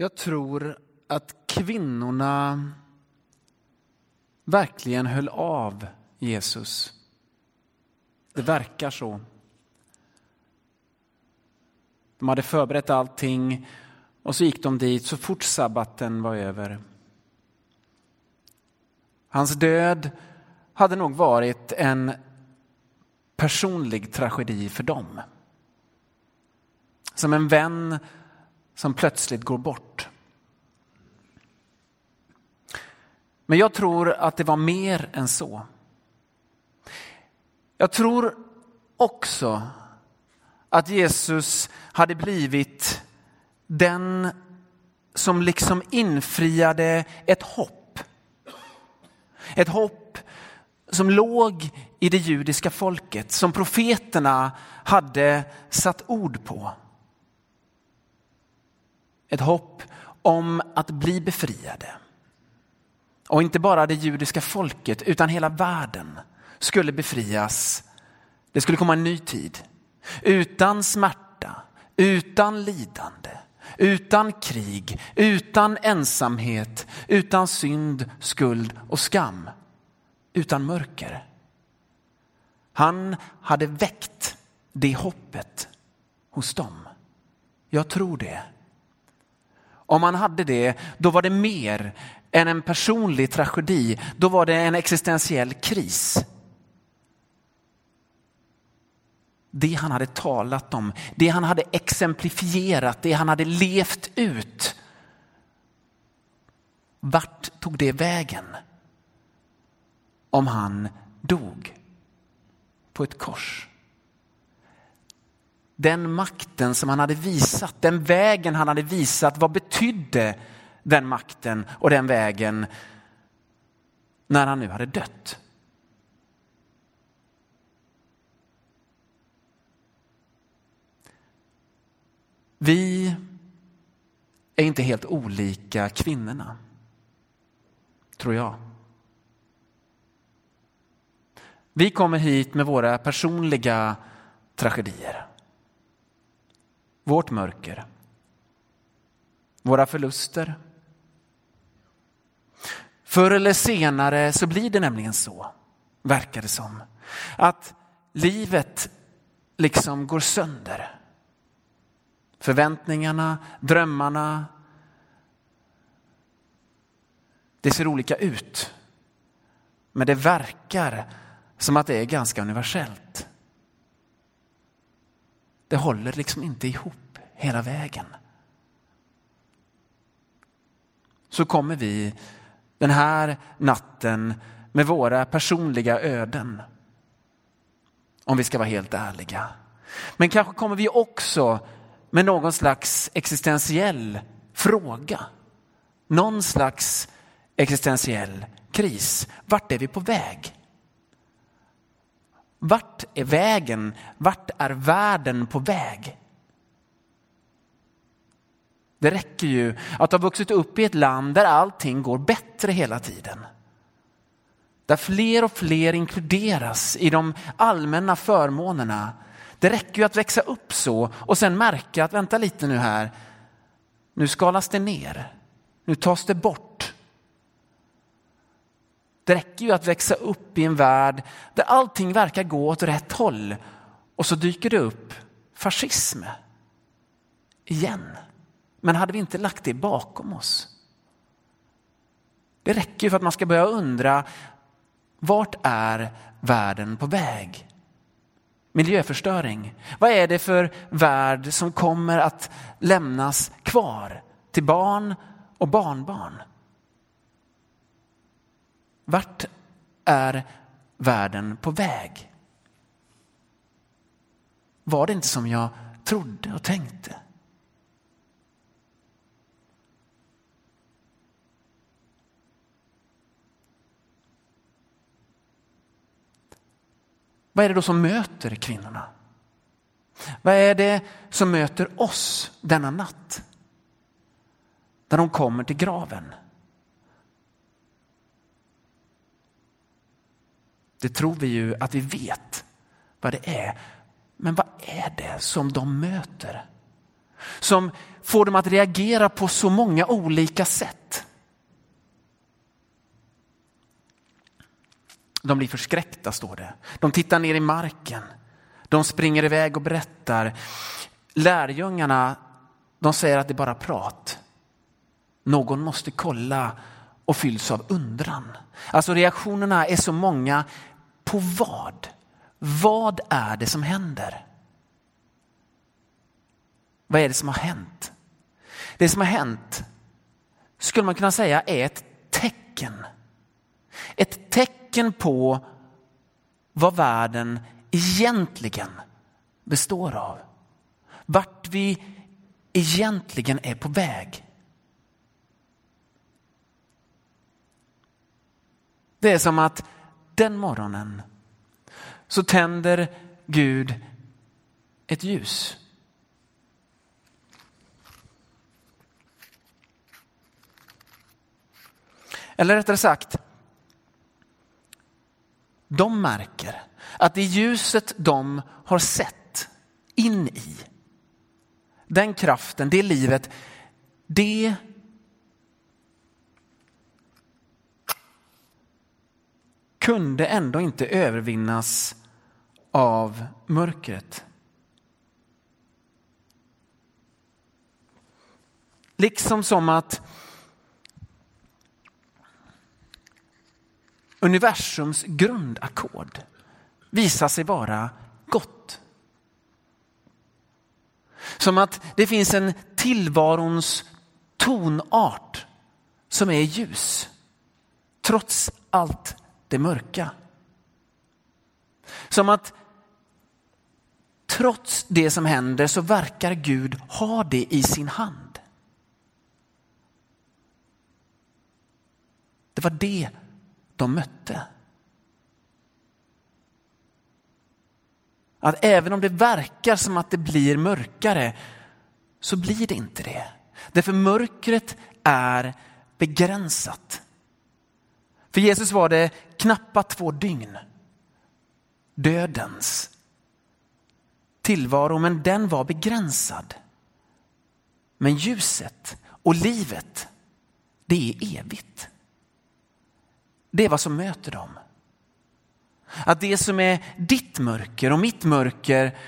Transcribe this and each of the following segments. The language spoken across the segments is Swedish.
Jag tror att kvinnorna verkligen höll av Jesus. Det verkar så. De hade förberett allting och så gick de dit så fort sabbaten var över. Hans död hade nog varit en personlig tragedi för dem. Som en vän som plötsligt går bort. Men jag tror att det var mer än så. Jag tror också att Jesus hade blivit den som liksom infriade ett hopp. Ett hopp som låg i det judiska folket, som profeterna hade satt ord på. Ett hopp om att bli befriade. Och inte bara det judiska folket utan hela världen skulle befrias. Det skulle komma en ny tid. Utan smärta, utan lidande, utan krig, utan ensamhet, utan synd, skuld och skam. Utan mörker. Han hade väckt det hoppet hos dem. Jag tror det. Om han hade det, då var det mer än en personlig tragedi. Då var det en existentiell kris. Det han hade talat om, det han hade exemplifierat, det han hade levt ut. Vart tog det vägen? Om han dog på ett kors. Den makten som han hade visat, den vägen han hade visat, vad betydde den makten och den vägen när han nu hade dött? Vi är inte helt olika kvinnorna, tror jag. Vi kommer hit med våra personliga tragedier. Vårt mörker. Våra förluster. Förr eller senare så blir det nämligen så, verkar det som, att livet liksom går sönder. Förväntningarna, drömmarna. Det ser olika ut. Men det verkar som att det är ganska universellt. Det håller liksom inte ihop hela vägen. Så kommer vi den här natten med våra personliga öden. Om vi ska vara helt ärliga. Men kanske kommer vi också med någon slags existentiell fråga. Någon slags existentiell kris. Vart är vi på väg? Vart är vägen? Vart är världen på väg? Det räcker ju att ha vuxit upp i ett land där allting går bättre hela tiden. Där fler och fler inkluderas i de allmänna förmånerna. Det räcker ju att växa upp så och sen märka att vänta lite nu här. Nu skalas det ner. Nu tas det bort. Det räcker ju att växa upp i en värld där allting verkar gå åt rätt håll och så dyker det upp fascism igen. Men hade vi inte lagt det bakom oss? Det räcker ju för att man ska börja undra vart är världen på väg? Miljöförstöring. Vad är det för värld som kommer att lämnas kvar till barn och barnbarn? Vart är världen på väg? Var det inte som jag trodde och tänkte? Vad är det då som möter kvinnorna? Vad är det som möter oss denna natt? När de kommer till graven. Det tror vi ju att vi vet vad det är. Men vad är det som de möter? som får dem att reagera på så många olika sätt. De blir förskräckta, står det. De tittar ner i marken. De springer iväg och berättar. Lärjungarna, de säger att det är bara prat. Någon måste kolla och fylls av undran. Alltså reaktionerna är så många. På vad? Vad är det som händer? Vad är det som har hänt? Det som har hänt skulle man kunna säga är ett tecken. Ett tecken tecken på vad världen egentligen består av. Vart vi egentligen är på väg. Det är som att den morgonen så tänder Gud ett ljus. Eller rättare sagt, de märker att det ljuset de har sett in i, den kraften, det livet, det kunde ändå inte övervinnas av mörkret. Liksom som att universums grundackord visar sig vara gott. Som att det finns en tillvarons tonart som är ljus. Trots allt det mörka. Som att trots det som händer så verkar Gud ha det i sin hand. Det var det de mötte. Att även om det verkar som att det blir mörkare så blir det inte det. Därför mörkret är begränsat. För Jesus var det knappt två dygn. Dödens tillvaro, men den var begränsad. Men ljuset och livet, det är evigt. Det är vad som möter dem. Att det som är ditt mörker och mitt mörker,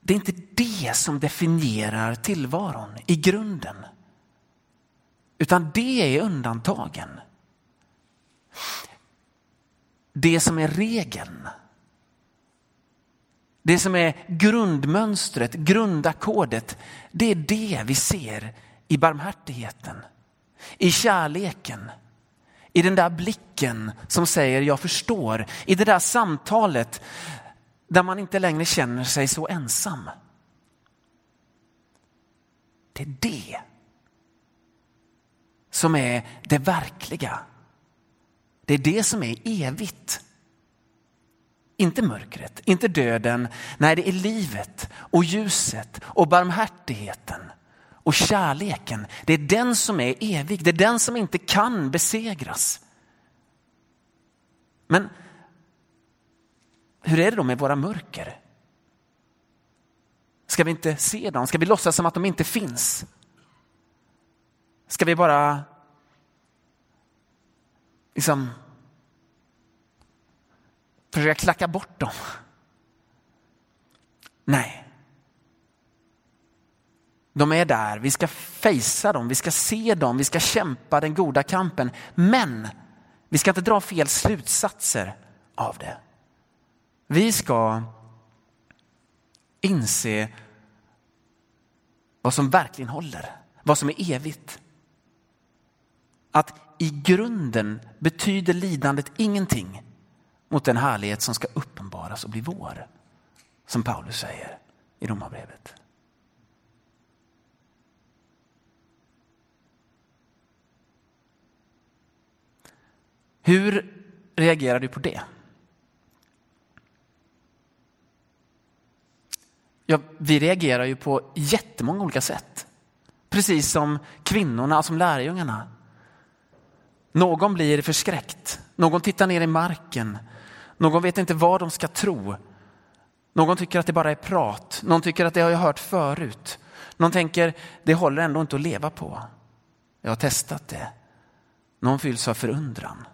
det är inte det som definierar tillvaron i grunden. Utan det är undantagen. Det som är regeln. Det som är grundmönstret, grundackordet, det är det vi ser i barmhärtigheten, i kärleken, i den där blicken som säger jag förstår, i det där samtalet där man inte längre känner sig så ensam. Det är det som är det verkliga. Det är det som är evigt. Inte mörkret, inte döden. Nej, det är livet och ljuset och barmhärtigheten och kärleken. Det är den som är evig, det är den som inte kan besegras. Men hur är det då med våra mörker? Ska vi inte se dem? Ska vi låtsas som att de inte finns? Ska vi bara liksom försöka klacka bort dem? Nej. De är där, vi ska fejsa dem, vi ska se dem, vi ska kämpa den goda kampen. Men vi ska inte dra fel slutsatser av det. Vi ska inse vad som verkligen håller, vad som är evigt. Att i grunden betyder lidandet ingenting mot den härlighet som ska uppenbaras och bli vår. Som Paulus säger i Romarbrevet. Hur reagerar du på det? Ja, vi reagerar ju på jättemånga olika sätt. Precis som kvinnorna, som lärjungarna. Någon blir förskräckt, någon tittar ner i marken, någon vet inte vad de ska tro. Någon tycker att det bara är prat. Någon tycker att det har jag hört förut. Någon tänker, det håller ändå inte att leva på. Jag har testat det. Någon fylls av förundran.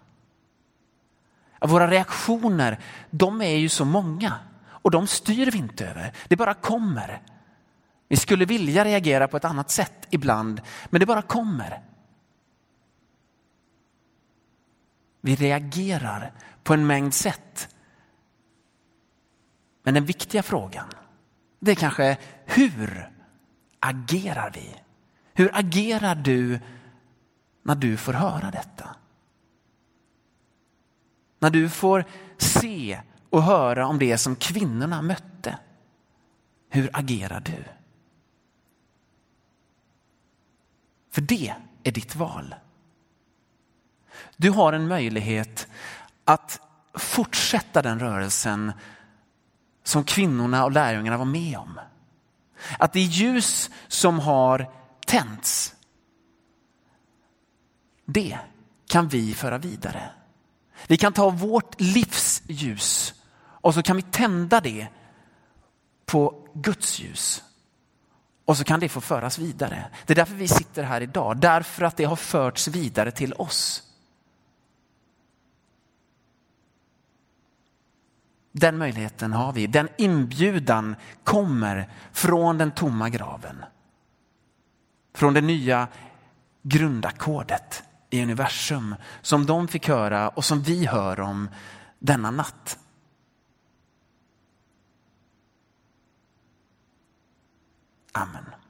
Våra reaktioner, de är ju så många och de styr vi inte över. Det bara kommer. Vi skulle vilja reagera på ett annat sätt ibland, men det bara kommer. Vi reagerar på en mängd sätt. Men den viktiga frågan, det är kanske hur agerar vi? Hur agerar du när du får höra detta? När du får se och höra om det som kvinnorna mötte. Hur agerar du? För det är ditt val. Du har en möjlighet att fortsätta den rörelsen som kvinnorna och lärjungarna var med om. Att det ljus som har tänts, det kan vi föra vidare. Vi kan ta vårt livs ljus och så kan vi tända det på Guds ljus. Och så kan det få föras vidare. Det är därför vi sitter här idag, därför att det har förts vidare till oss. Den möjligheten har vi. Den inbjudan kommer från den tomma graven. Från det nya grundackordet i universum som de fick höra och som vi hör om denna natt. Amen.